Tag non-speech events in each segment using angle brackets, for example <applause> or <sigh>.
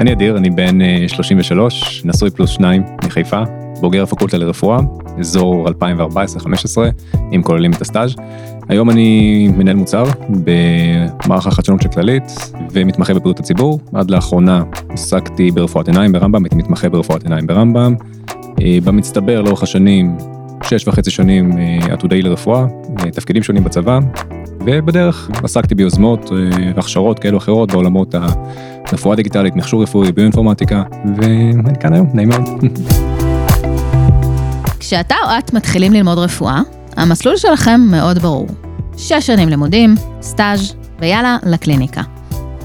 אני אדיר, אני בן 33, נשוי פלוס שניים מחיפה, בוגר הפקולטה לרפואה, אזור 2014-2015, אם כוללים את הסטאז'. היום אני מנהל מוצר במערך החדשנות של כללית ומתמחה בבריאות הציבור. עד לאחרונה עסקתי ברפואת עיניים ברמב"ם, הייתי מתמחה ברפואת עיניים ברמב"ם. במצטבר לאורך השנים, שש וחצי שנים עתודאי לרפואה, תפקידים שונים בצבא, ובדרך עסקתי ביוזמות והכשרות כאלו אחרות בעולמות הרפואה דיגיטלית, מכשור רפואי, ביואינפורמטיקה, ואני כאן היום, נעים מאוד. כשאתה או את מתחילים ללמוד רפואה, המסלול שלכם מאוד ברור. שש שנים לימודים, סטאז' ויאללה, לקליניקה.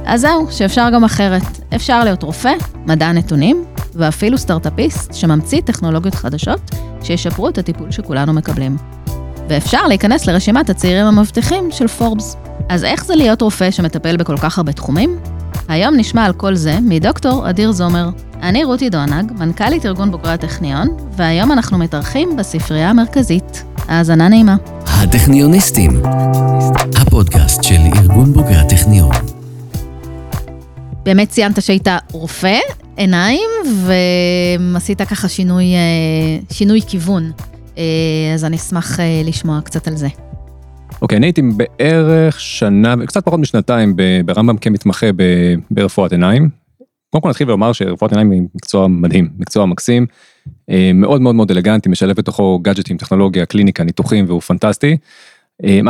אז זהו, שאפשר גם אחרת. אפשר להיות רופא, מדע נתונים, ואפילו סטארט-אפיסט שממציא טכנולוגיות חדשות שישפרו את הטיפול שכולנו מקבלים. ואפשר להיכנס לרשימת הצעירים המבטיחים של פורבס. אז איך זה להיות רופא שמטפל בכל כך הרבה תחומים? היום נשמע על כל זה מדוקטור אדיר זומר. אני רותי דונג, מנכ"לית ארגון בוגרי הטכניון, והיום אנחנו מתארחים בספרייה המרכזית. האזנה נעימה. הטכניוניסטים, הפודקאסט של ארגון בוגרי הטכניון. באמת ציינת שהיית רופא עיניים, ועשית ככה שינוי, שינוי כיוון. אז אני אשמח לשמוע קצת על זה. אוקיי, אני הייתי בערך שנה, קצת פחות משנתיים ברמב"ם כמתמחה ברפואת עיניים. קודם כל נתחיל ולומר שרפואת עיניים היא מקצוע מדהים, מקצוע מקסים, מאוד מאוד מאוד אלגנטי, משלב בתוכו גאדג'טים, טכנולוגיה, קליניקה, ניתוחים והוא פנטסטי.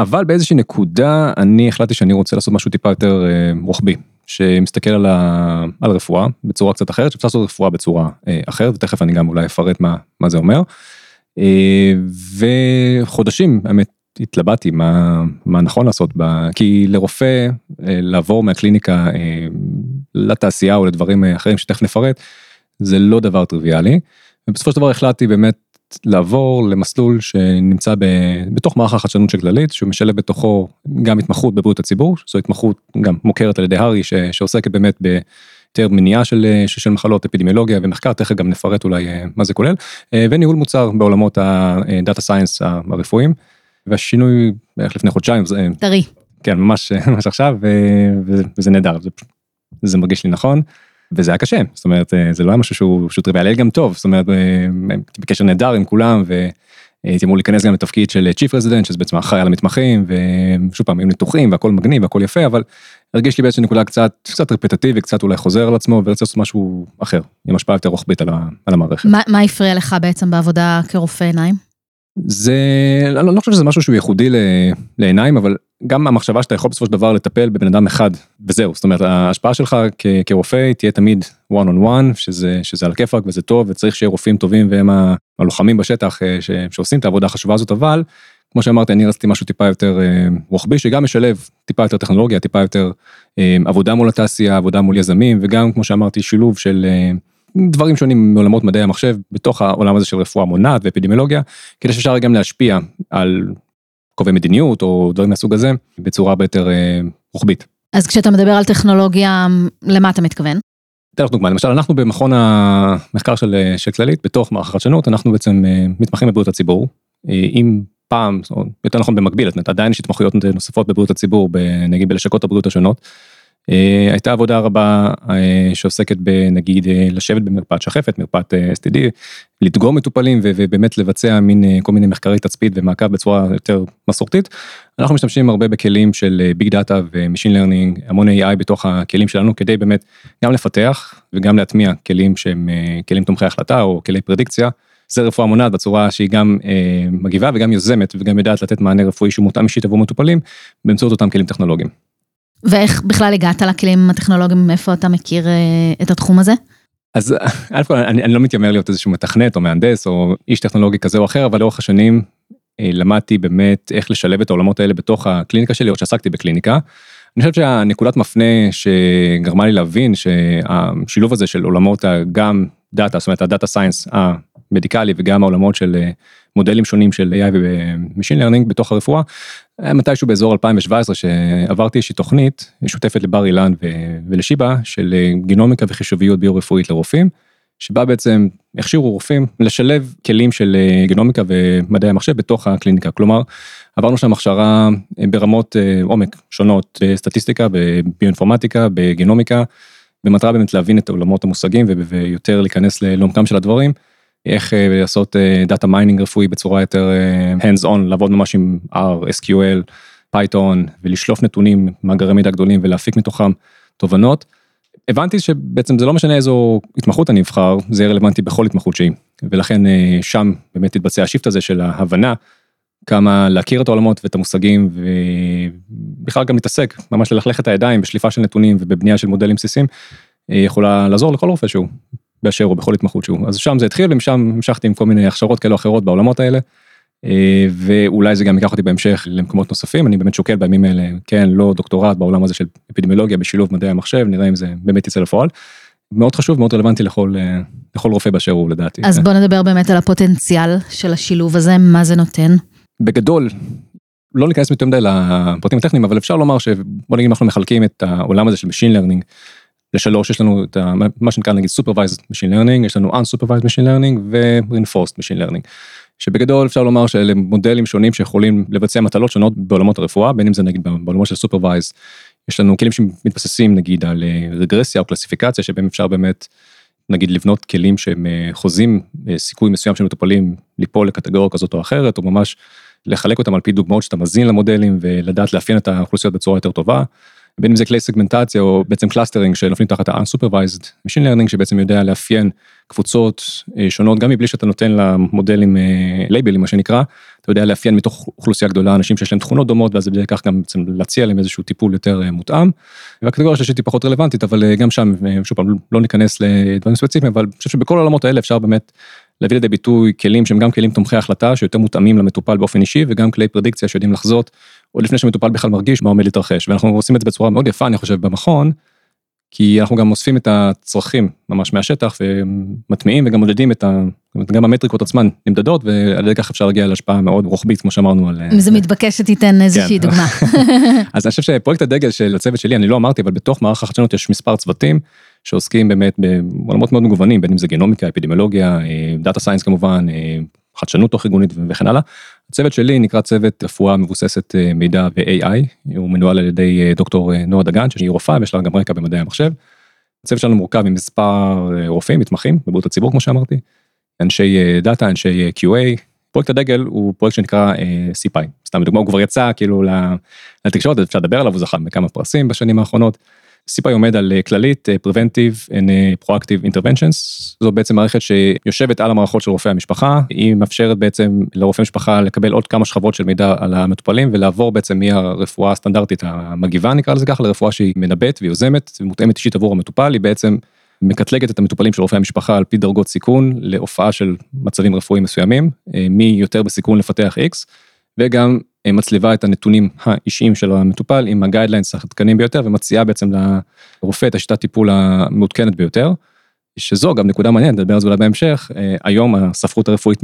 אבל באיזושהי נקודה אני החלטתי שאני רוצה לעשות משהו טיפה יותר רוחבי, שמסתכל על, ה... על רפואה בצורה קצת אחרת, שאפשר לעשות רפואה בצורה אחרת, ותכף אני גם אולי אפרט מה, מה זה אומר. וחודשים, האמת, התלבטתי מה, מה נכון לעשות, בה, כי לרופא לעבור מהקליניקה לתעשייה או לדברים אחרים שתכף נפרט, זה לא דבר טריוויאלי. ובסופו של דבר החלטתי באמת לעבור למסלול שנמצא ב, בתוך מערך החדשנות של כללית, שהוא משלב בתוכו גם התמחות בבריאות הציבור, זו התמחות גם מוכרת על ידי הר"י, שעוסקת באמת ב... יותר מניעה של, של מחלות, אפידמיולוגיה ומחקר, תכף גם נפרט אולי מה זה כולל, וניהול מוצר בעולמות ה data science הרפואיים. והשינוי בערך לפני חודשיים. טרי. כן, ממש, ממש עכשיו, וזה נהדר, זה, זה מרגיש לי נכון, וזה היה קשה, זאת אומרת, זה לא היה משהו שהוא, שהוא טריוויאלי, גם טוב, זאת אומרת, הייתי בקשר נהדר עם כולם, והייתי אמור להיכנס גם לתפקיד של chief resident, שזה בעצם אחראי על המתמחים, ושוב פעם, עם ניתוחים והכל מגניב והכל יפה, אבל הרגיש לי באיזושהי נקודה קצת, קצת רפטטיבי, קצת אולי חוזר על עצמו, ורצה לעשות משהו אחר, עם השפעה יותר רוחבית על, על המערכת. מה, מה הפריע לך בעצם בעבודה כרופא עיניים? זה, אני לא חושב שזה משהו שהוא ייחודי לעיניים, אבל גם המחשבה שאתה יכול בסופו של דבר לטפל בבן אדם אחד, וזהו, זאת אומרת, ההשפעה שלך כרופא תהיה תמיד one on one, שזה, שזה על הכיפאק וזה טוב, וצריך שיהיה רופאים טובים והם הלוחמים בשטח ש, שעושים את העבודה החשובה הזאת, אבל, כמו שאמרתי, אני רציתי משהו טיפה יותר רוחבי, שגם משלב טיפה יותר טכנולוגיה, טיפה יותר עבודה מול התעשייה, עבודה מול יזמים, וגם, כמו שאמרתי, שילוב של... דברים שונים מעולמות מדעי המחשב בתוך העולם הזה של רפואה מונעת ואפידמיולוגיה, כדי שאפשר גם להשפיע על קובעי מדיניות או דברים מהסוג הזה בצורה הרבה יותר רוחבית. אז כשאתה מדבר על טכנולוגיה, למה אתה מתכוון? אתן לך דוגמא, למשל אנחנו במכון המחקר של, של כללית, בתוך מערך החדשנות, אנחנו בעצם מתמחים בבריאות הציבור, אם פעם, או יותר נכון במקביל, זאת אומרת עדיין יש התמחויות נוספות בבריאות הציבור, נגיד בלשכות הבריאות השונות. הייתה עבודה רבה שעוסקת בנגיד לשבת במרפאת שחפת, מרפאת STD, לדגום מטופלים ובאמת לבצע מין כל מיני מחקרי תצפית ומעקב בצורה יותר מסורתית. אנחנו משתמשים הרבה בכלים של big data ו machine learning, המון AI בתוך הכלים שלנו כדי באמת גם לפתח וגם להטמיע כלים שהם כלים תומכי החלטה או כלי פרדיקציה. זה רפואה מונעת בצורה שהיא גם מגיבה וגם יוזמת וגם יודעת לתת מענה רפואי שהוא מותאם אישית עבור מטופלים באמצעות אותם כלים טכנולוגיים. ואיך בכלל הגעת לכלים הטכנולוגיים, מאיפה אתה מכיר את התחום הזה? אז <laughs> אני, אני לא מתיימר להיות איזשהו מתכנת או מהנדס או איש טכנולוגי כזה או אחר, אבל לאורך השנים למדתי באמת איך לשלב את העולמות האלה בתוך הקליניקה שלי, עוד שעסקתי בקליניקה. אני חושב שהנקודת מפנה שגרמה לי להבין שהשילוב הזה של עולמות גם data, זאת אומרת ה data science המדיקלי וגם העולמות של מודלים שונים של AI ו machine learning בתוך הרפואה, מתישהו באזור 2017 שעברתי איזושהי תוכנית משותפת לבר אילן ולשיבא של גנומיקה וחישוביות ביו-רפואית לרופאים, שבה בעצם הכשירו רופאים לשלב כלים של גנומיקה ומדעי המחשב בתוך הקליניקה, כלומר עברנו שם הכשרה ברמות עומק שונות בסטטיסטיקה, בביואינפורמטיקה, בגנומיקה. במטרה באמת להבין את עולמות המושגים ויותר להיכנס לעומקם של הדברים. איך לעשות data mining רפואי בצורה יותר hands on, לעבוד ממש עם R, SQL, Python ולשלוף נתונים, מאגרי מידע גדולים ולהפיק מתוכם תובנות. הבנתי שבעצם זה לא משנה איזו התמחות אני אבחר, זה יהיה רלוונטי בכל התמחות שהיא. ולכן שם באמת התבצע ה shift הזה של ההבנה כמה להכיר את העולמות ואת המושגים ובכלל גם להתעסק, ממש ללכלך את הידיים בשליפה של נתונים ובבנייה של מודלים בסיסיים, יכולה לעזור לכל רופא שהוא, באשר הוא בכל התמחות שהוא. אז שם זה התחיל ומשם המשכתי עם כל מיני הכשרות כאלה או אחרות בעולמות האלה. ואולי זה גם ייקח אותי בהמשך למקומות נוספים, אני באמת שוקל בימים האלה, כן, לא דוקטורט בעולם הזה של אפידמיולוגיה בשילוב מדעי המחשב, נראה אם זה באמת יצא לפועל. מאוד חשוב, מאוד רלוונטי לכל, לכל רופא באשר הוא לדעתי. אז בוא נדבר באמת על הפוטנציאל של השילוב הזה, מה זה נותן? בגדול, לא ניכנס יותר מדי לפרטים הטכניים, אבל אפשר לומר שבוא נגיד אנחנו מחלקים את העולם הזה של Machine Learning לשלוש, יש לנו את מה שנקרא נגיד Supervised Machine Learning, יש לנו Unsupervised Machine Learning ו-Reinforced Machine Learning. שבגדול אפשר לומר שאלה מודלים שונים שיכולים לבצע מטלות שונות בעולמות הרפואה, בין אם זה נגיד בעולמות של Supervised, יש לנו כלים שמתבססים נגיד על רגרסיה או קלסיפיקציה שבהם אפשר באמת נגיד לבנות כלים שהם חוזים סיכוי מסוים של מטופלים ליפול לקטגוריה כזאת או אחרת, או ממש לחלק אותם על פי דוגמאות שאתה מזין למודלים ולדעת לאפיין את האוכלוסיות בצורה יותר טובה. בין אם זה כלי סגמנטציה או בעצם clustering שנופלים תחת ה-unsupervised machine learning שבעצם יודע לאפיין קבוצות שונות גם מבלי שאתה נותן למודלים לייבלים מה שנקרא, אתה יודע לאפיין מתוך אוכלוסייה גדולה אנשים שיש להם תכונות דומות ואז בדרך כלל גם בעצם להציע להם איזשהו טיפול יותר מותאם. והקטגוריה השלישית היא פחות רלוונטית אבל גם שם שוב פעם לא ניכנס לדברים ספציפיים אבל אני חושב שבכל העולמות האלה אפשר באמת להביא לידי ביטוי כלים שהם גם כלים תומכי החלטה שיותר מותאמים למטופל באופן אישי וגם כלי פרדיקציה שיודעים לחזות עוד לפני שמטופל בכלל מרגיש מה עומד להתרחש ואנחנו עושים את זה בצורה מאוד יפה אני חושב במכון. כי אנחנו גם אוספים את הצרכים ממש מהשטח ומטמיעים וגם מודדים את ה... גם המטריקות עצמן נמדדות ועל ידי כך אפשר להגיע להשפעה מאוד רוחבית כמו שאמרנו על... אם זה מתבקש שתיתן איזושהי דוגמה. <laughs> אז אני חושב שפרויקט הדגל של הצוות שלי אני לא אמרתי אבל בתוך מערך החדשנות יש מספר צוותים שעוסקים באמת בעולמות מאוד מגוונים בין אם זה גנומיקה אפידמיולוגיה data science כמובן חדשנות תוך ארגונית וכן הלאה. הצוות שלי נקרא צוות רפואה מבוססת מידע ו-AI, הוא מנוהל על ידי דוקטור נועה דגן שהיא רופאה ויש לה גם רקע במדעי המחשב. הצוות שלנו מורכב ממספר רופאים מתמחים בבריאות הציבור כמו שאמרתי, אנשי דאטה, אנשי QA, פרויקט הדגל הוא פרויקט שנקרא CPI, סתם דוגמא הוא כבר יצא כאילו לתקשורת אפשר לדבר עליו הוא זכה בכמה פרסים בשנים האחרונות. סיפאי עומד על כללית Preventive and Proactive Interventions, זו בעצם מערכת שיושבת על המערכות של רופאי המשפחה, היא מאפשרת בעצם לרופאי משפחה לקבל עוד כמה שכבות של מידע על המטופלים ולעבור בעצם מהרפואה הסטנדרטית המגיבה נקרא לזה ככה לרפואה שהיא מנבאת ויוזמת ומותאמת אישית עבור המטופל, היא בעצם מקטלגת את המטופלים של רופאי המשפחה על פי דרגות סיכון להופעה של מצבים רפואיים מסוימים, מי יותר בסיכון לפתח X, וגם מצליבה את הנתונים האישיים של המטופל עם הגיידליינס העדכניים ביותר ומציעה בעצם לרופא את השיטת טיפול המעודכנת ביותר. שזו גם נקודה מעניינת, נדבר על זה אולי בהמשך, היום הספרות הרפואית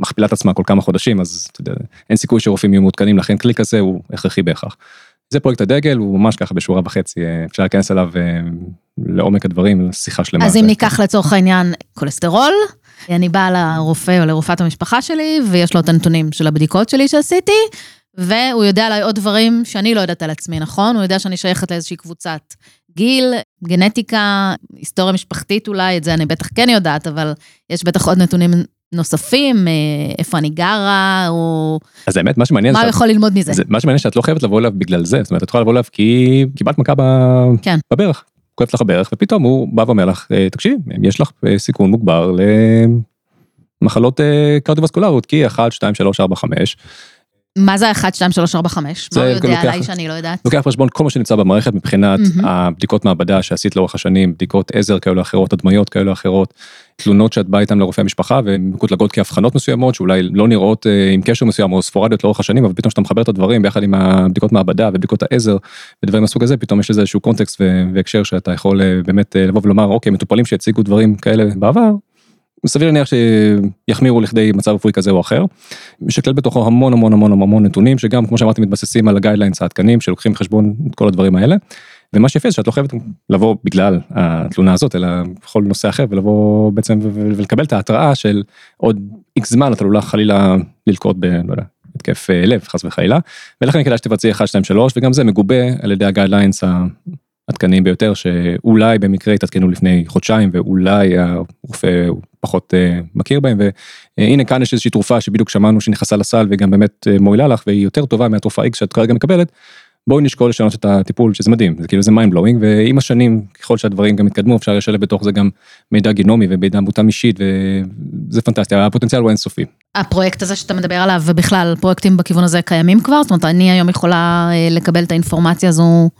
מכפילה את עצמה כל כמה חודשים אז אתה יודע, אין סיכוי שרופאים יהיו מעודכנים לכן כלי כזה הוא הכרחי בהכרח. זה פרויקט הדגל הוא ממש ככה בשורה וחצי אפשר להיכנס אליו לעומק הדברים שיחה שלמה. אז אם ניקח לצורך העניין כולסטרול. אני באה לרופא או לרופאת המשפחה שלי ויש לו את הנתונים של הבדיקות שלי שעשיתי והוא יודע עליי עוד דברים שאני לא יודעת על עצמי, נכון? הוא יודע שאני שייכת לאיזושהי קבוצת גיל, גנטיקה, היסטוריה משפחתית אולי, את זה אני בטח כן יודעת, אבל יש בטח עוד נתונים נוספים, איפה אני גרה, או... אז האמת, מה שמעניין... מה הוא יכול ללמוד מזה? מה שמעניין שאת לא חייבת לבוא אליו בגלל זה, זאת אומרת, את יכולה לבוא אליו כי קיבלת מכה כן. בברך. כואבת לך הברך ופתאום הוא בא ואומר לך תקשיבי יש לך סיכון מוגבר למחלות קרדיו-וסקולריות כי 1, 2, 3, 4, 5. מה זה 1, 2, 3, 4, 5? מה הוא יודע עליי שאני לא יודעת? לוקח בחשבון כל מה שנמצא במערכת מבחינת הבדיקות מעבדה שעשית לאורך השנים, בדיקות עזר כאלו אחרות, הדמיות כאלו אחרות, תלונות שאת באה איתן לרופאי המשפחה ומקוטלגות כאבחנות מסוימות שאולי לא נראות עם קשר מסוים או ספורדיות לאורך השנים, אבל פתאום שאתה מחבר את הדברים ביחד עם הבדיקות מעבדה ובדיקות העזר ודברים מהסוג הזה, פתאום יש לזה איזשהו קונטקסט והקשר שאתה יכול באמת לבוא ולומר אוקיי מטופלים שהציגו דברים כאלה בעבר. סביר להניח שיחמירו לכדי מצב רפואי כזה או אחר. משקלל בתוכו המון המון המון המון נתונים שגם כמו שאמרתי מתבססים על ה guidelines העדכניים שלוקחים בחשבון את כל הדברים האלה. ומה שיפה זה שאת לא חייבת לבוא בגלל התלונה הזאת אלא בכל נושא אחר ולבוא בעצם ולקבל את ההתראה של עוד איקס זמן את עלולה חלילה ללקות ב... לא יודע, התקף לב חס וחלילה ולכן כדאי שתבצעי 1 2 3 וגם זה מגובה על ידי ה guidelines העדכניים ביותר, שאולי במקרה התעדכנו לפני חודשיים, ואולי הרופא פחות מכיר בהם, והנה כאן יש איזושהי תרופה שבדיוק שמענו שנכנסה לסל וגם באמת מועילה לך, והיא יותר טובה מהתרופה X שאת כרגע מקבלת. בואי נשקול לשנות את הטיפול שזה מדהים זה כאילו זה mind blowing ועם השנים ככל שהדברים גם יתקדמו אפשר לשלב בתוך זה גם מידע גנומי ומידע מותאם אישית וזה פנטסטי הפוטנציאל הוא אינסופי. הפרויקט הזה שאתה מדבר עליו ובכלל פרויקטים בכיוון הזה קיימים כבר זאת אומרת אני היום יכולה אה, לקבל את האינפורמציה הזו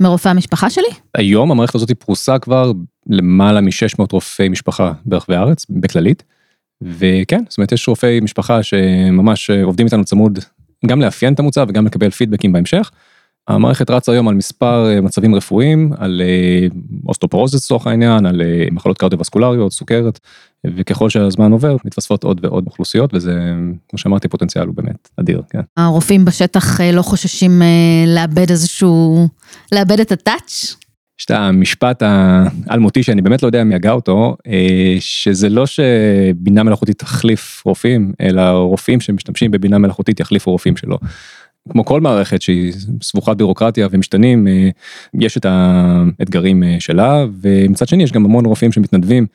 מרופא המשפחה שלי? היום המערכת הזאת פרוסה כבר למעלה מ-600 רופאי משפחה ברחבי הארץ בכללית. וכן זאת אומרת יש רופאי משפחה שממש עובדים איתנו צמוד גם לאפיין את המוצר וגם לקבל פידבקים בהמשך. המערכת רצה היום על מספר אה, מצבים רפואיים, על אה, אוסטופורוזיס לצורך העניין, על אה, מחלות קרדיו-וסקולריות, סוכרת, וככל שהזמן עובר מתווספות עוד ועוד אוכלוסיות וזה, כמו שאמרתי, פוטנציאל הוא באמת אדיר, כן. הרופאים בשטח לא חוששים לאבד איזשהו, לאבד את הטאץ'? יש את המשפט האלמותי שאני באמת לא יודע מי הגה אותו, שזה לא שבינה מלאכותית תחליף רופאים, אלא רופאים שמשתמשים בבינה מלאכותית יחליפו רופאים שלו. כמו כל מערכת שהיא סבוכת בירוקרטיה ומשתנים, אה, יש את האתגרים אה, שלה, ומצד שני יש גם המון רופאים שמתנדבים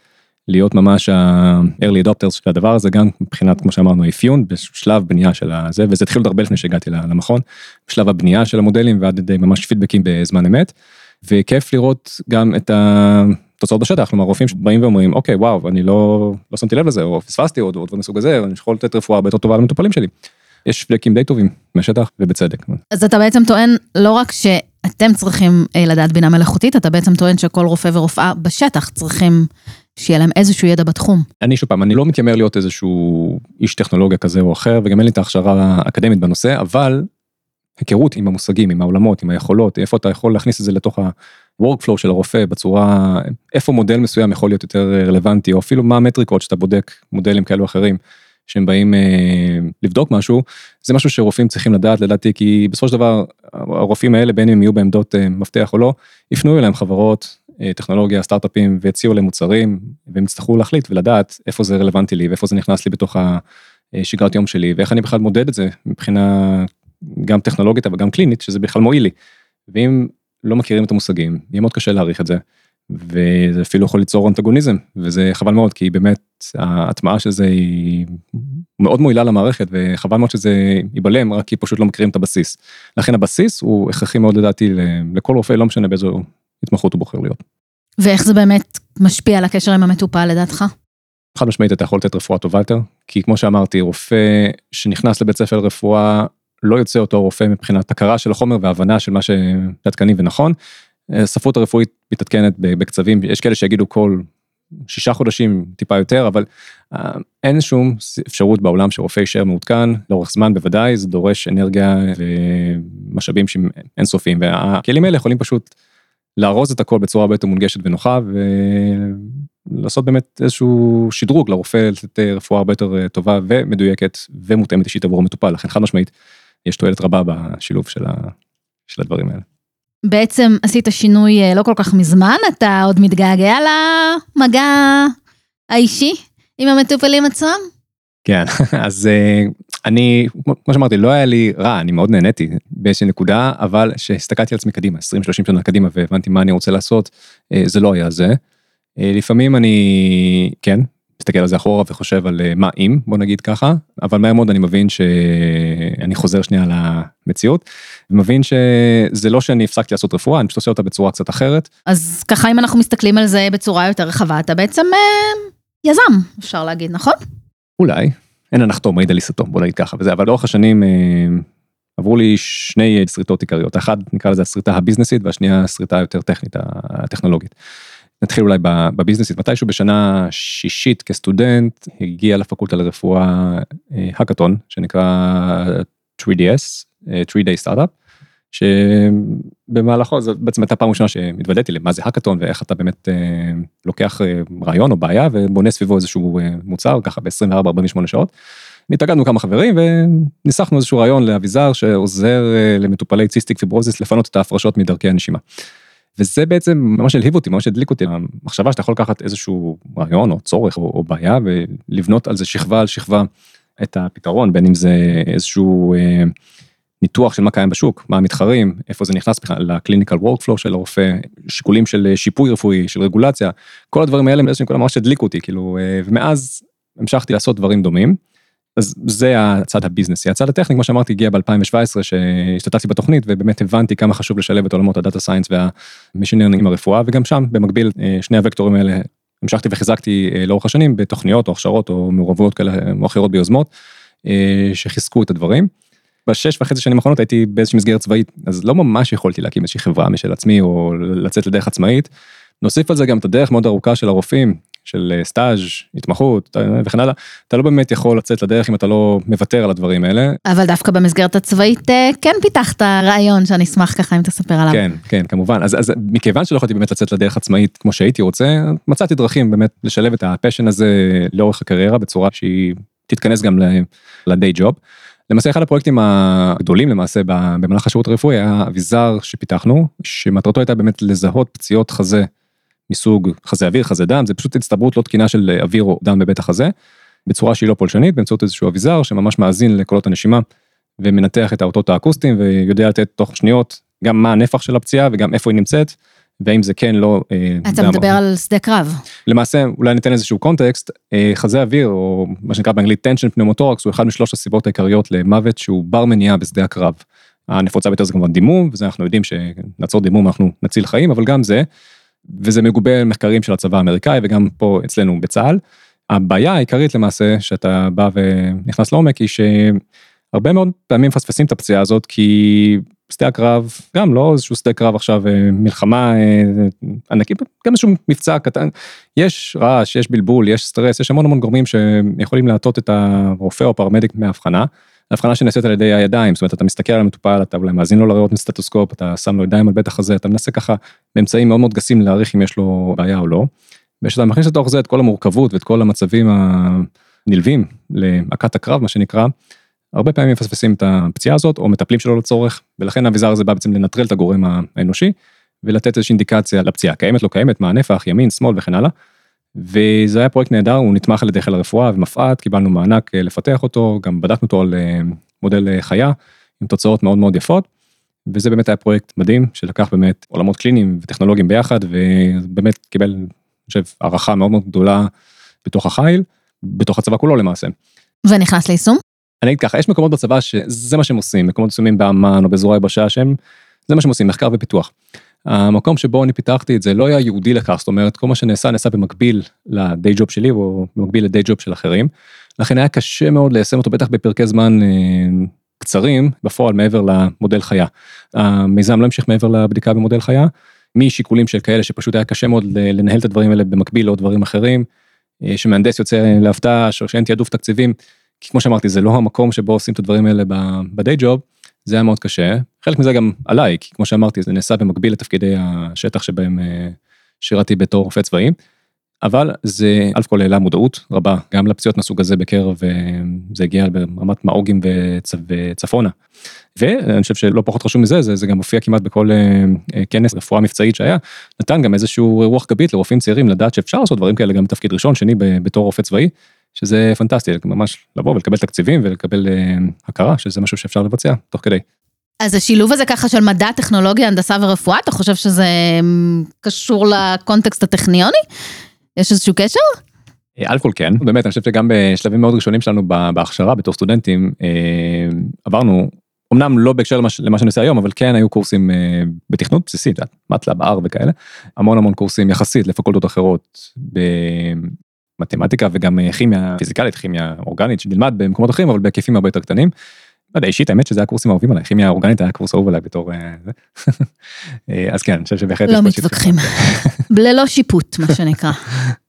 להיות ממש ה-early adopters של הדבר הזה, גם מבחינת, כמו שאמרנו, אפיון, בשלב בנייה של הזה, וזה התחיל עוד הרבה לפני שהגעתי למכון, בשלב הבנייה של המודלים ועד ידי ממש פידבקים בזמן אמת, וכיף לראות גם את ה... תוצאות בשטח, כלומר רופאים שבאים ואומרים אוקיי וואו אני לא לא שמתי לב לזה או פספסתי עוד דברים מסוג הזה אני יכול לתת רפואה הרבה יותר טובה למטופלים שלי. יש פלקים די טובים מהשטח ובצדק. אז אתה בעצם טוען לא רק שאתם צריכים אה, לדעת בינה מלאכותית, אתה בעצם טוען שכל רופא ורופאה בשטח צריכים שיהיה להם איזשהו ידע בתחום. אני שוב פעם, אני לא מתיימר להיות איזשהו איש טכנולוגיה כזה או אחר, וגם אין לי את ההכשרה האקדמית בנושא, אבל היכרות עם המושגים, עם העולמות, עם היכולות, איפה אתה יכול להכניס את זה לתוך ה-workflow של הרופא בצורה, איפה מודל מסוים יכול להיות יותר רלוונטי, או אפילו מה המטריקות שאתה בודק מודלים כאלו אחרים. שהם באים אה, לבדוק משהו, זה משהו שרופאים צריכים לדעת לדעתי, כי בסופו של דבר הרופאים האלה בין אם הם יהיו בעמדות אה, מפתח או לא, יפנו אליהם חברות, אה, טכנולוגיה, סטארט-אפים ויציעו להם מוצרים, והם יצטרכו להחליט ולדעת איפה זה רלוונטי לי ואיפה זה נכנס לי בתוך השגרת יום שלי, ואיך אני בכלל מודד את זה מבחינה גם טכנולוגית אבל גם קלינית, שזה בכלל מועיל לי. ואם לא מכירים את המושגים, יהיה מאוד קשה להעריך את זה. וזה אפילו יכול ליצור אנטגוניזם וזה חבל מאוד כי באמת ההטמעה של זה היא מאוד מועילה למערכת וחבל מאוד שזה ייבלם רק כי פשוט לא מכירים את הבסיס. לכן הבסיס הוא הכרחי מאוד לדעתי לכל רופא לא משנה באיזו התמחות הוא בוחר להיות. ואיך זה באמת משפיע על הקשר עם המטופל לדעתך? חד משמעית אתה יכול לתת רפואה טובה יותר כי כמו שאמרתי רופא שנכנס לבית ספר לרפואה לא יוצא אותו רופא מבחינת הכרה של החומר והבנה של מה שעדכני ונכון הספרות הרפואית מתעדכנת בקצבים, יש כאלה שיגידו כל שישה חודשים טיפה יותר, אבל אה, אין שום אפשרות בעולם שרופא יישאר מעודכן לאורך זמן בוודאי, זה דורש אנרגיה ומשאבים שהם אינסופיים, והכלים האלה יכולים פשוט לארוז את הכל בצורה הרבה יותר מונגשת ונוחה ולעשות באמת איזשהו שדרוג לרופא לתת רפואה הרבה יותר טובה ומדויקת ומותאמת אישית עבור המטופל, לכן חד משמעית יש תועלת רבה בשילוב של, ה... של הדברים האלה. בעצם עשית שינוי אה, לא כל כך מזמן, אתה עוד מתגעגע למגע האישי עם המטופלים עצמם? כן, <laughs> אז אה, אני, כמו שאמרתי, לא היה לי רע, אני מאוד נהניתי באיזושהי נקודה, אבל שהסתכלתי על עצמי קדימה, 20-30 שנה קדימה והבנתי מה אני רוצה לעשות, אה, זה לא היה זה. לפעמים אני, כן, מסתכל על זה אחורה וחושב על מה אם, בוא נגיד ככה, אבל מהר מאוד אני מבין שאני חוזר שנייה למציאות, ומבין שזה לא שאני הפסקתי לעשות רפואה, אני פשוט עושה אותה בצורה קצת אחרת. אז ככה אם אנחנו מסתכלים על זה בצורה יותר רחבה, אתה בעצם אה, יזם, אפשר להגיד, נכון? אולי, אין הנחתום, מעיד על עיסתו, בוא נגיד ככה וזה, אבל לאורך השנים אה, עברו לי שני שריטות עיקריות, אחת נקרא לזה השריטה הביזנסית והשנייה השריטה היותר טכנית, הטכנולוגית. נתחיל אולי בביזנסית, מתישהו בשנה שישית כסטודנט הגיע לפקולטה לרפואה האקתון שנקרא 3DS, 3day startup, שבמהלכו זו בעצם הייתה פעם ראשונה שהתוודעתי למה זה האקתון ואיך אתה באמת אה, לוקח אה, רעיון או בעיה ובונה סביבו איזשהו אה, מוצר ככה ב-24-48 שעות. התאגדנו כמה חברים וניסחנו איזשהו רעיון לאביזר שעוזר למטופלי ציסטיק פיברוזיס לפנות את ההפרשות מדרכי הנשימה. וזה בעצם ממש הלהיב אותי, ממש הדליק אותי, המחשבה שאתה יכול לקחת איזשהו רעיון או צורך או, או בעיה ולבנות על זה שכבה על שכבה את הפתרון, בין אם זה איזשהו אה, ניתוח של מה קיים בשוק, מה המתחרים, איפה זה נכנס בכלל ל clinical workflow של הרופא, שיקולים של שיפוי רפואי, של רגולציה, כל הדברים האלה באיזשהו נקודה ממש הדליקו אותי, כאילו, ומאז המשכתי לעשות דברים דומים. אז זה הצד ה business י, הצד הטכני, כמו שאמרתי, הגיע ב-2017 שהשתתפתי בתוכנית ובאמת הבנתי כמה חשוב לשלב את עולמות ה data science וה machine learning עם הרפואה, וגם שם במקביל שני הוקטורים האלה המשכתי וחיזקתי לאורך השנים בתוכניות או הכשרות או מעורבויות כאלה או אחרות ביוזמות שחיזקו את הדברים. בשש וחצי שנים האחרונות הייתי באיזושהי מסגרת צבאית אז לא ממש יכולתי להקים איזושהי חברה משל עצמי או לצאת לדרך עצמאית. נוסיף על זה גם את הדרך מאוד ארוכה של הרופאים של סטאז', התמחות וכן הלאה, אתה לא באמת יכול לצאת לדרך אם אתה לא מוותר על הדברים האלה. אבל דווקא במסגרת הצבאית כן פיתחת רעיון שאני אשמח ככה אם תספר עליו. כן, כן, כמובן. אז, אז מכיוון שלא יכולתי באמת לצאת לדרך עצמאית כמו שהייתי רוצה, מצאתי דרכים באמת לשלב את הפשן הזה לאורך הקריירה בצורה שהיא תתכנס גם לדיי ג'וב. למעשה אחד הפרויקטים הגדולים למעשה במהלך השירות הרפואי היה אביזר שפיתחנו, שמטרתו הייתה באמת לזהות פציעות חזה מסוג חזה אוויר, חזה דם, זה פשוט הצטברות לא תקינה של אוויר או דם בבית החזה, בצורה שהיא לא פולשנית, באמצעות איזשהו אביזר שממש מאזין לקולות הנשימה ומנתח את האותות האקוסטיים ויודע לתת תוך שניות גם מה הנפח של הפציעה וגם איפה היא נמצאת. והאם זה כן לא. אה, אתה מדבר על שדה קרב. למעשה אולי ניתן איזשהו קונטקסט, אה, חזה אוויר או מה שנקרא באנגלית tension pneumothorax הוא אחד משלוש הסיבות העיקריות למוות שהוא בר מניעה בשדה הקרב. הנפוצה ביותר זה כמובן דימום וזה אנחנו יודעים שנעצור דימום אנחנו נציל חיים אבל גם זה וזה מגובה מחקרים של הצבא האמריקאי וגם פה אצלנו בצה"ל. הבעיה העיקרית למעשה שאתה בא ונכנס לעומק היא שהרבה מאוד פעמים מפספסים את הפציעה הזאת כי שדה הקרב גם לא איזשהו שדה קרב עכשיו אה, מלחמה אה, ענקית גם איזשהו מבצע קטן יש רעש יש בלבול יש סטרס יש המון המון גורמים שיכולים להטות את הרופא או פרמדיק מהבחנה. הבחנה שנעשית על ידי הידיים, זאת אומרת אתה מסתכל על המטופל, אתה אולי מאזין לו לריאות מסטטוסקופ, אתה שם לו ידיים על בטח הזה, אתה מנסה ככה באמצעים מאוד מאוד גסים להעריך אם יש לו בעיה או לא. וכשאתה מכניס לתוך זה את כל המורכבות ואת כל המצבים הנלווים להקת הקרב מה שנקרא, הרבה פעמים מפספסים את הפציעה הזאת או מטפלים שלא לצורך, ולכן האביזר הזה בא בעצם לנטרל את הגורם האנושי ולתת איזושהי אינדיקציה לפציעה, קיימת לא קיימת, מה הנפח, ימין, שמאל וכן הלאה. וזה היה פרויקט נהדר, הוא נתמך על ידי חיל הרפואה ומפא"ת, קיבלנו מענק אה, לפתח אותו, גם בדקנו אותו על אה, מודל אה, חיה, עם תוצאות מאוד מאוד יפות. וזה באמת היה פרויקט מדהים, שלקח באמת עולמות קליניים וטכנולוגיים ביחד, ובאמת קיבל, אני חושב, הערכה מאוד מאוד גדולה בתוך החיל, בתוך הצבא כולו למעשה. ונכנס ליישום? אני אגיד ככה, יש מקומות בצבא שזה מה שהם עושים, מקומות מסוימים באמ"ן או בזרוע היבשה שהם, זה מה שהם עושים, מחקר ופיתוח. המקום שבו אני פיתחתי את זה לא היה ייעודי לכך, זאת אומרת כל מה שנעשה נעשה במקביל לדיי ג'וב שלי או במקביל לדיי ג'וב של אחרים. לכן היה קשה מאוד ליישם אותו בטח בפרקי זמן אה, קצרים בפועל מעבר למודל חיה. המיזם לא המשיך מעבר לבדיקה במודל חיה, משיקולים של כאלה שפשוט היה קשה מאוד לנהל את הדברים האלה במקביל לעוד דברים אחרים, אה, שמהנדס יוצא להפתעה או שאין תעדוף תקציבים, כי כמו שאמרתי זה לא המקום שבו עושים את הדברים האלה בדיי ג'וב. זה היה מאוד קשה, חלק מזה גם עליי, כי כמו שאמרתי, זה נעשה במקביל לתפקידי השטח שבהם אה, שירתי בתור רופא צבאי, אבל זה אלף כל העלה מודעות רבה, גם לפציעות מהסוג הזה בקרב, אה, זה הגיע ברמת מאוגים וצ... וצפונה. ואני חושב שלא פחות חשוב מזה, זה, זה גם מופיע כמעט בכל אה, כנס רפואה מבצעית שהיה, נתן גם איזשהו רוח גבית לרופאים צעירים לדעת שאפשר לעשות דברים כאלה גם בתפקיד ראשון, שני בתור רופא צבאי. שזה פנטסטי, ממש לבוא ולקבל תקציבים ולקבל הכרה, שזה משהו שאפשר לבצע תוך כדי. אז השילוב הזה ככה של מדע, טכנולוגיה, הנדסה ורפואה, אתה חושב שזה אמ, קשור לקונטקסט הטכניוני? יש איזשהו קשר? אה, אלכוהול כן, באמת, אני חושב שגם בשלבים מאוד ראשונים שלנו בהכשרה בתור סטודנטים, אה, עברנו, אמנם לא בהקשר למה, למה שאני עושה היום, אבל כן היו קורסים בתכנות בסיסית, מטלב, R וכאלה, המון המון קורסים יחסית לפקולטות אחרות מתמטיקה וגם אה, כימיה פיזיקלית, כימיה אורגנית שנלמד במקומות אחרים, אבל בהיקפים הרבה יותר קטנים. לא יודע, אישית האמת שזה הקורסים האהובים עליי, כימיה אורגנית היה קורס אהוב עליי בתור אה. <laughs> אה, אז כן, אני חושב שבהחלט... לא מתווכחים. ללא שיפוט, מה שנקרא.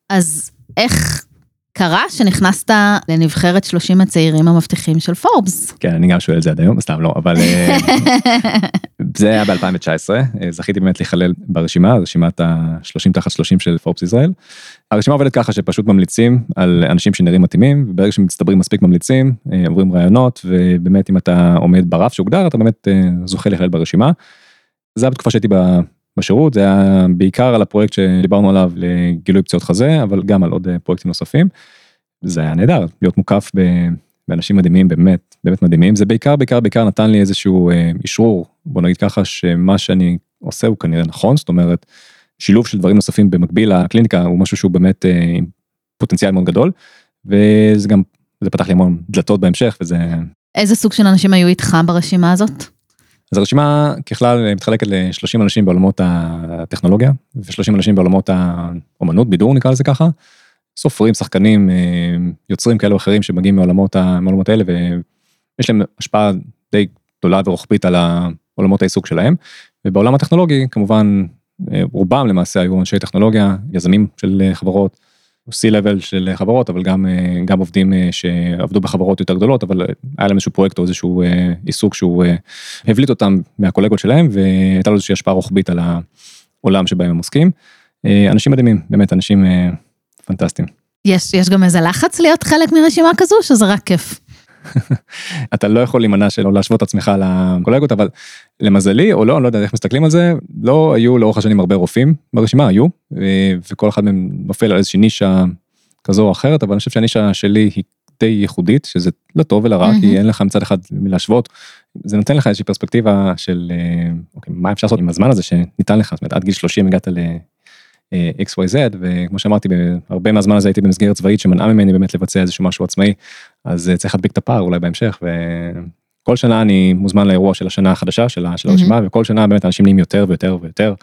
אז איך קרה שנכנסת לנבחרת 30 הצעירים המבטיחים של פורבס. כן, אני גם שואל את זה עד היום, סתם לא, אבל <laughs> זה היה ב-2019, זכיתי באמת להיכלל ברשימה, רשימת ה-30 תחת 30 של פורבס ישראל. הרשימה עובדת ככה שפשוט ממליצים על אנשים שנראים מתאימים, וברגע שמצטברים מספיק ממליצים, עוברים רעיונות, ובאמת אם אתה עומד ברף שהוגדר, אתה באמת זוכה להיכלל ברשימה. זה היה בתקופה שהייתי בשירות, זה היה בעיקר על הפרויקט שדיברנו עליו לגילוי פציעות חזה, אבל גם על עוד פרויקטים נוספים. זה היה נהדר, להיות מוקף ואנשים מדהימים באמת, באמת מדהימים, זה בעיקר, בעיקר, בעיקר נתן לי איזשהו אה, אישרור, בוא נגיד ככה, שמה שאני עושה הוא כנראה נכון, זאת אומרת, שילוב של דברים נוספים במקביל לקליניקה הוא משהו שהוא באמת אה, עם פוטנציאל מאוד גדול, וזה גם, זה פתח לי המון דלתות בהמשך, וזה... איזה סוג של אנשים היו איתך ברשימה הזאת? אז הרשימה ככלל מתחלקת ל-30 אנשים בעולמות הטכנולוגיה, ו-30 אנשים בעולמות האומנות, בידור נקרא לזה ככה. סופרים, שחקנים, אה, יוצרים כאלו אחרים שמגיעים מעולמות, מעולמות האלה, ויש להם השפעה די גדולה ורוחבית על עולמות העיסוק שלהם. ובעולם הטכנולוגי, כמובן, אה, רובם למעשה היו אנשי טכנולוגיה, יזמים של חברות, C-Level של חברות, אבל גם, אה, גם עובדים שעבדו בחברות יותר גדולות, אבל היה להם איזשהו פרויקט או איזשהו עיסוק שהוא הבליט אותם מהקולגות שלהם, והייתה לו איזושהי השפעה רוחבית על העולם שבהם הם עוסקים. אנשים מדהימים, באמת, אנשים פנטסטיים. יש, יש גם איזה לחץ להיות חלק מרשימה כזו, שזה רק כיף? <laughs> אתה לא יכול להימנע שלא להשוות את עצמך לקולגות, אבל למזלי, או לא, אני לא יודע איך מסתכלים על זה, לא היו לאורך השנים הרבה רופאים ברשימה, היו, וכל אחד מהם נופל על איזושהי נישה כזו או אחרת, אבל אני חושב שהנישה שלי היא די ייחודית, שזה לא טוב ולא רע, mm-hmm. כי אין לך מצד אחד מלהשוות, זה נותן לך איזושהי פרספקטיבה של, אה, אוקיי, מה אפשר לעשות עם הזמן הזה שניתן לך, זאת אומרת, עד גיל 30 הגעת ל... XYZ וכמו שאמרתי הרבה מהזמן הזה הייתי במסגרת צבאית שמנעה ממני באמת לבצע איזשהו משהו עצמאי אז אה, צריך להדביק את הפער אולי בהמשך וכל שנה אני מוזמן לאירוע של השנה החדשה של הרשימה וכל שנה באמת אנשים נהיים יותר ויותר ויותר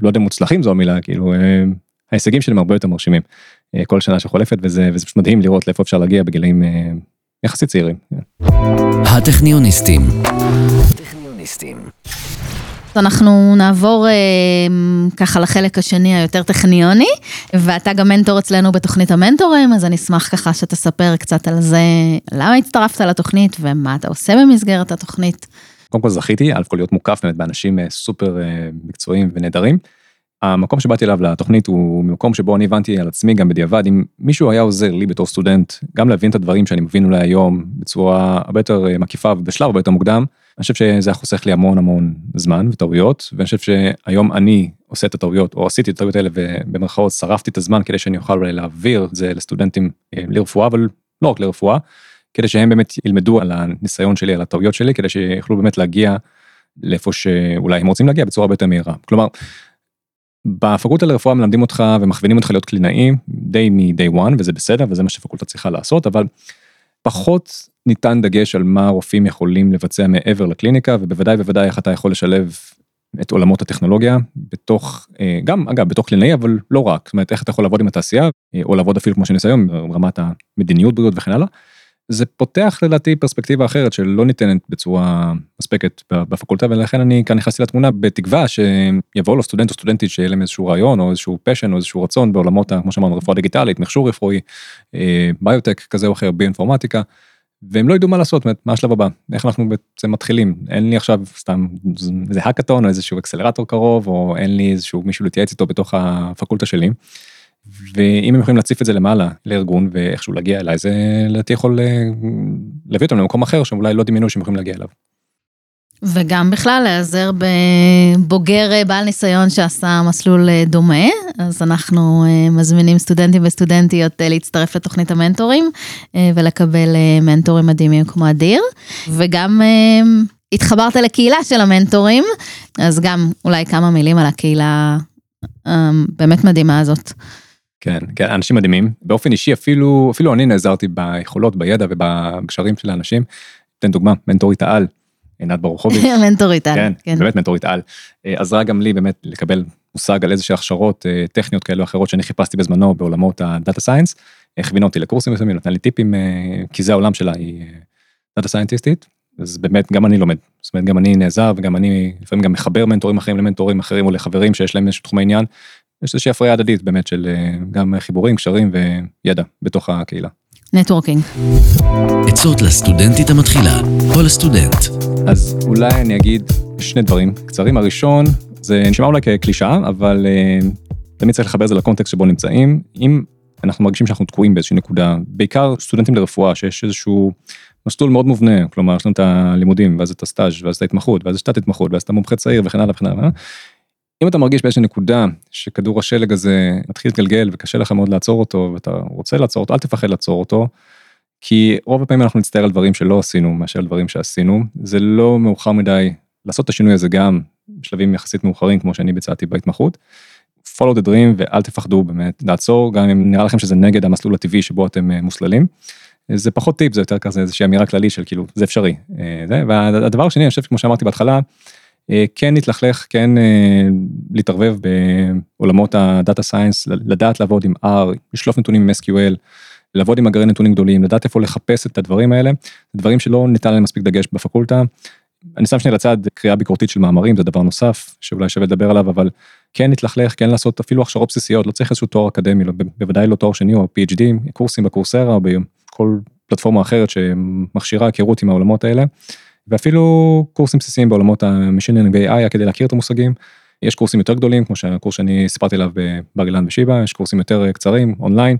לא יודע מוצלחים זו המילה כאילו אה, ההישגים שלהם הרבה יותר מרשימים אה, כל שנה שחולפת וזה וזה פשוט מדהים לראות לאיפה אפשר להגיע בגילאים יחסית צעירים. הטכניוניסטים. אנחנו נעבור אה, ככה לחלק השני היותר טכניוני, ואתה גם מנטור אצלנו בתוכנית המנטורים, אז אני אשמח ככה שתספר קצת על זה, למה הצטרפת לתוכנית ומה אתה עושה במסגרת התוכנית. קודם כל זכיתי, אלף כל להיות מוקף באמת באנשים אה, סופר אה, מקצועיים ונהדרים. המקום שבאתי אליו לתוכנית הוא מקום שבו אני הבנתי על עצמי גם בדיעבד, אם מישהו היה עוזר לי בתור סטודנט, גם להבין את הדברים שאני מבין אולי היום בצורה הרבה יותר אה, מקיפה ובשלב הרבה יותר מוקדם, אני חושב שזה היה חוסך לי המון המון זמן וטעויות, ואני חושב שהיום אני עושה את הטעויות, או עשיתי את הטעויות האלה ובמרכאות שרפתי את הזמן כדי שאני אוכל להעביר את זה לסטודנטים אה, לרפואה, אבל לא רק לרפואה, כדי שהם באמת ילמדו על הניסיון שלי, על הטעויות שלי, כדי שיוכלו באמת להגיע לאיפה שאולי הם רוצים להגיע בצורה הרבה יותר מהירה. כלומר, בפקולטה לרפואה מלמדים אותך ומכווינים אותך להיות קלינאי די מ-day one, וזה בסדר, וזה מה שפקולטה צריכה לעשות, אבל פחות ניתן דגש על מה רופאים יכולים לבצע מעבר לקליניקה, ובוודאי ובוודאי איך אתה יכול לשלב את עולמות הטכנולוגיה בתוך, אה, גם אגב בתוך קלינאי, אבל לא רק, זאת אומרת איך אתה יכול לעבוד עם התעשייה, אה, או לעבוד אפילו כמו שאני עושה היום, ברמת המדיניות בריאות וכן הלאה. זה פותח לדעתי פרספקטיבה אחרת שלא ניתנת בצורה מספקת בפקולטה ולכן אני כאן נכנסתי לתמונה בתקווה שיבואו לו סטודנט או סטודנטית שיהיה להם איזשהו רעיון או איזשהו פשן או איזשהו רצון בעולמות כמו שאמרנו רפואה דיגיטלית מכשור רפואי אה, ביוטק כזה או אחר ביואינפורמטיקה. והם לא ידעו מה לעשות, מה השלב הבא, איך אנחנו בעצם מתחילים, אין לי עכשיו סתם איזה האקתון או איזשהו אקסלרטור קרוב, או אין לי איזשהו מישהו להתייעץ איתו בתוך הפקולטה שלי. ואם הם יכולים להציף את זה למעלה לארגון ואיכשהו להגיע אליי, זה לדעתי יכול אה, להביא אותם למקום אחר שאולי לא דמיינו שהם יכולים להגיע אליו. וגם בכלל להיעזר בבוגר אה, בעל ניסיון שעשה מסלול אה, דומה, אז אנחנו מזמינים סטודנטים וסטודנטיות להצטרף לתוכנית המנטורים ולקבל מנטורים מדהימים כמו אדיר, וגם התחברת לקהילה של המנטורים, אז גם אולי כמה מילים על הקהילה באמת מדהימה הזאת. כן, כן, אנשים מדהימים. באופן אישי אפילו, אפילו אני נעזרתי ביכולות, בידע ובקשרים של האנשים. אתן דוגמה, מנטורית העל, עינת ברוכוביץ'. <laughs> מנטורית על, כן, כן. באמת מנטורית על. אה, עזרה גם לי באמת לקבל מושג על איזושהי הכשרות אה, טכניות כאלו או אחרות שאני חיפשתי בזמנו בעולמות ה data science. הכווינה אותי לקורסים מסוימים, נתנה לי טיפים, אה, כי זה העולם שלה, היא data scientist ית. אז באמת גם אני לומד, זאת אומרת גם אני נעזר וגם אני לפעמים גם מחבר מנטורים אחרים למנטורים אחרים או לחברים שיש להם איזשהו תחום העניין, יש איזושהי הפריה הדדית באמת של אה, גם חיבורים, קשרים וידע בתוך הקהילה. נטוורקינג. עצות לסטודנטית המתחילה או לסטודנט. אז אולי אני אגיד שני דברים קצרים. הראשון, זה נשמע אולי כקלישאה, אבל uh, תמיד צריך לחבר את זה לקונטקסט שבו נמצאים. אם אנחנו מרגישים שאנחנו תקועים באיזושהי נקודה, בעיקר סטודנטים לרפואה, שיש איזשהו מסלול מאוד מובנה, כלומר יש לנו את הלימודים, ואז את הסטאז', ואז את ההתמחות, ואז את התמחות, ואז את המומחה צעיר וכן הלאה וכן הלאה. אם אתה מרגיש באיזושהי נקודה שכדור השלג הזה מתחיל להתגלגל וקשה לך מאוד לעצור אותו ואתה רוצה לעצור אותו, אל תפחד לעצור אותו. כי רוב הפעמים אנחנו נצטער על דברים שלא עשינו מאשר על דברים שעשינו, זה לא מאוחר מדי לעשות את השינוי הזה גם בשלבים יחסית מאוחרים כמו שאני ביצעתי בהתמחות. follow the dream ואל תפחדו באמת לעצור גם אם נראה לכם שזה נגד המסלול הטבעי שבו אתם אה, מוסללים. זה פחות טיפ זה יותר כזה איזושהי אמירה כללית של כאילו זה אפשרי. אה, זה, והדבר השני אני חושב כמו שאמרתי בהתחלה כן להתלכלך כן להתערבב בעולמות הדאטה סיינס לדעת לעבוד עם R לשלוף נתונים עם SQL. לעבוד עם אגרי נתונים גדולים לדעת איפה לחפש את הדברים האלה דברים שלא ניתן להם מספיק דגש בפקולטה. אני שם שנייה לצד קריאה ביקורתית של מאמרים זה דבר נוסף שאולי שווה לדבר עליו אבל כן להתלכלך כן לעשות אפילו הכשרות בסיסיות לא צריך איזשהו תואר אקדמי לא, בוודאי לא תואר שני או PhD קורסים בקורסרה או בכל פלטפורמה אחרת שמכשירה היכרות עם העולמות האלה. ואפילו קורסים בסיסיים בעולמות ה machine learning ב-AI כדי להכיר את המושגים. יש קורסים יותר גדולים כמו שהקורס שאני סיפרתי עליו בבר אילן ושיבא יש קורסים יותר קצרים אונליין.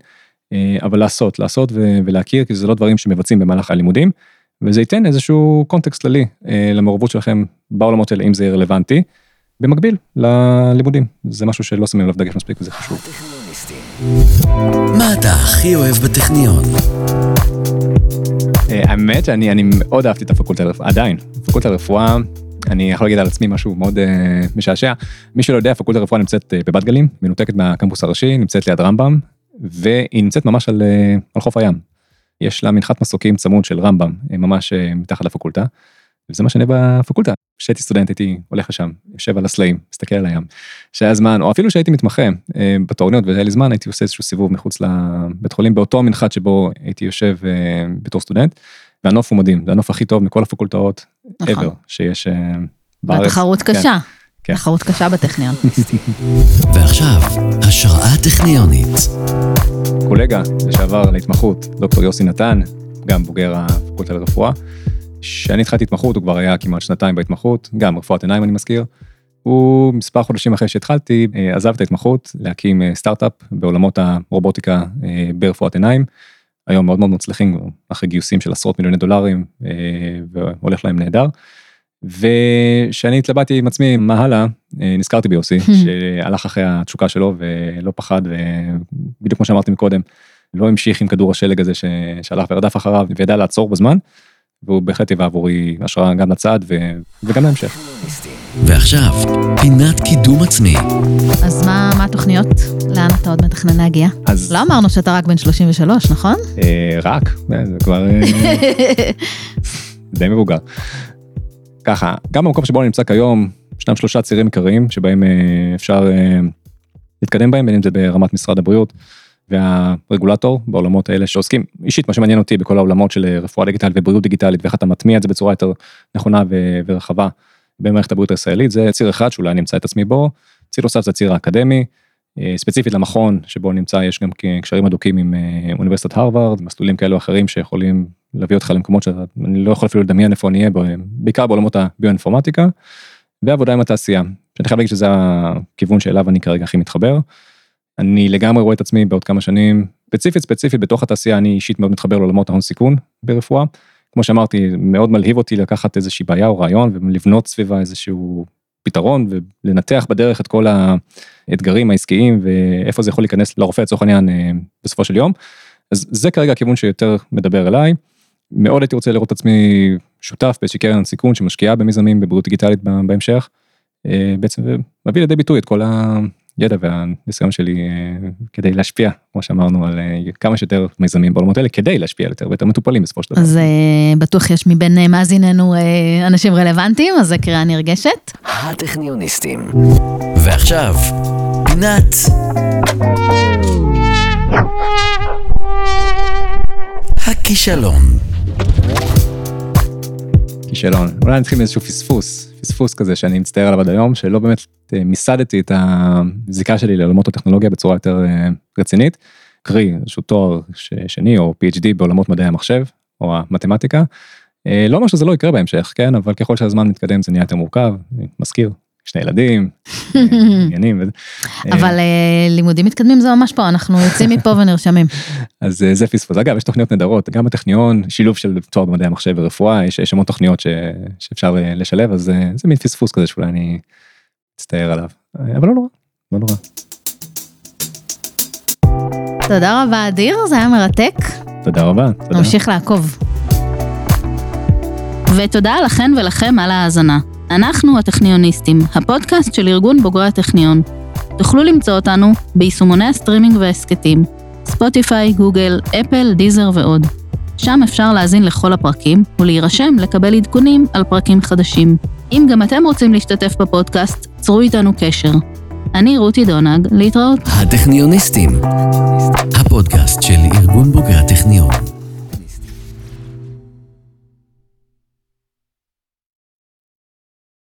אה, אבל לעשות לעשות ולהכיר כי זה לא דברים שמבצעים במהלך הלימודים. וזה ייתן איזשהו קונטקסט כללי אה, למעורבות שלכם בעולמות האלה אם זה רלוונטי. במקביל ללימודים זה משהו שלא שמים עליו דגש מספיק וזה חשוב. מה אתה הכי אוהב בטכניון? אה, האמת שאני אני מאוד אהבתי את הפקולטה לרפואה עדיין פקולטה לרפואה אני יכול להגיד על עצמי משהו מאוד uh, משעשע מי שלא יודע פקולטה לרפואה נמצאת uh, בבת גלים מנותקת מהקמפוס הראשי נמצאת ליד רמב"ם והיא נמצאת ממש על, חוף הים. יש לה מנחת מסוקים צמוד של רמב"ם ממש מתחת לפקולטה. וזה מה שאני בפקולטה כשהייתי סטודנט הייתי הולך לשם יושב על הסלעים מסתכל על הים. שהיה זמן או אפילו שהייתי מתמחה אה, בתורניות והיה לי זמן הייתי עושה איזשהו סיבוב מחוץ לבית חולים באותו מנחת שבו הייתי יושב אה, בתור סטודנט. והנוף הוא מדהים זה הנוף הכי טוב מכל הפקולטות נכון. ever שיש אה, בארץ. והתחרות כן. קשה. כן. תחרות קשה בטכניון. <laughs> ועכשיו, השראה טכניונית. קולגה לשעבר להתמחות, דוקטור יוסי נתן, גם בוגר הפקולטה לרפואה. כשאני התחלתי התמחות הוא כבר היה כמעט שנתיים בהתמחות, גם רפואת עיניים אני מזכיר. הוא מספר חודשים אחרי שהתחלתי אה, עזב את ההתמחות להקים אה, סטארט-אפ בעולמות הרובוטיקה אה, ברפואת עיניים. היום מאוד מאוד מצליחים אחרי גיוסים של עשרות מיליוני דולרים והולך להם נהדר. ושאני התלבטתי עם עצמי מה הלאה נזכרתי ביוסי <laughs> שהלך אחרי התשוקה שלו ולא פחד ובדיוק כמו שאמרתי מקודם לא המשיך עם כדור השלג הזה שהלך ורדף אחריו וידע לעצור בזמן. והוא בהחלט היווה עבורי השראה גם לצד ו... וגם להמשך. ועכשיו, פינת קידום עצמי. אז מה, מה התוכניות? לאן אתה עוד מתכנן להגיע? אז... לא אמרנו שאתה רק בן 33, נכון? אה, רק, אה, זה כבר אה, <laughs> די מבוגר. ככה, גם במקום שבו אני נמצא כיום, ישנם שלושה צירים עיקריים שבהם אה, אפשר אה, להתקדם בהם, בין אם זה ברמת משרד הבריאות. והרגולטור בעולמות האלה שעוסקים אישית מה שמעניין אותי בכל העולמות של רפואה דיגיטלית ובריאות דיגיטלית ואיך אתה מטמיע את זה בצורה יותר נכונה ורחבה במערכת הבריאות הישראלית זה ציר אחד שאולי נמצא את עצמי בו. ציר נוסף זה הציר האקדמי. אה, ספציפית למכון שבו נמצא יש גם קשרים הדוקים עם אה, אוניברסיטת הרווארד מסלולים כאלו אחרים שיכולים להביא אותך למקומות שאני לא יכול אפילו לדמיין איפה אני אהיה בעיקר בעולמות הביואינפורמטיקה. ועבודה עם התעשייה שאני חייב להגיד שזה הכיוון שאליו אני כרגע הכי מתחבר. אני לגמרי רואה את עצמי בעוד כמה שנים, ספציפית ספציפית בתוך התעשייה, אני אישית מאוד מתחבר לעולמות ההון סיכון ברפואה. כמו שאמרתי, מאוד מלהיב אותי לקחת איזושהי בעיה או רעיון ולבנות סביבה איזשהו פתרון ולנתח בדרך את כל האתגרים העסקיים ואיפה זה יכול להיכנס לרופא לצורך העניין אה, בסופו של יום. אז זה כרגע הכיוון שיותר מדבר אליי. מאוד הייתי רוצה לראות את עצמי שותף באיזושהי קרן סיכון שמשקיעה במיזמים בבריאות דיגיטלית בהמשך. אה, בעצם מביא לידי ביטוי את כל הידע והניסיון שלי אה, כדי להשפיע, כמו שאמרנו, על אה, כמה שיותר מיזמים בעולמות האלה, כדי להשפיע על יותר ויותר מטופלים בסופו של דבר. אז אה, בטוח יש מבין מאזיננו אנשים רלוונטיים, אז זה קריאה נרגשת. הטכניוניסטים. ועכשיו, פינת. הכישלון. כישלון. אולי נתחיל מאיזשהו פספוס, פספוס כזה שאני מצטער עליו עד היום, שלא באמת אה, מיסדתי את הזיקה שלי לעולמות הטכנולוגיה בצורה יותר אה, רצינית. קרי, איזשהו תואר שני או PhD בעולמות מדעי המחשב או המתמטיקה. אה, לא אומר שזה לא יקרה בהמשך, כן, אבל ככל שהזמן מתקדם זה נהיה יותר מורכב, אני מזכיר, שני ילדים, <laughs> עניינים. אבל לימודים מתקדמים זה ממש פה, אנחנו יוצאים מפה <laughs> ונרשמים. אז זה פספוס. אגב, יש תוכניות נהדרות, גם בטכניון, שילוב של תואר במדעי המחשב ורפואה, יש המון תוכניות שאפשר לשלב, אז זה מין פספוס כזה שאולי אני מצטער עליו, אבל לא נורא, לא נורא. תודה רבה אדיר, זה היה מרתק. תודה רבה. תודה. נמשיך לעקוב. ותודה לכן ולכם על ההאזנה. אנחנו הטכניוניסטים, הפודקאסט של ארגון בוגרי הטכניון. תוכלו למצוא אותנו ביישומוני הסטרימינג וההסכתים, ספוטיפיי, גוגל, אפל, דיזר ועוד. שם אפשר להאזין לכל הפרקים ולהירשם לקבל עדכונים על פרקים חדשים. אם גם אתם רוצים להשתתף בפודקאסט, צרו איתנו קשר. אני רותי דונג, להתראות. הטכניוניסטים, הפודקאסט של ארגון בוגרי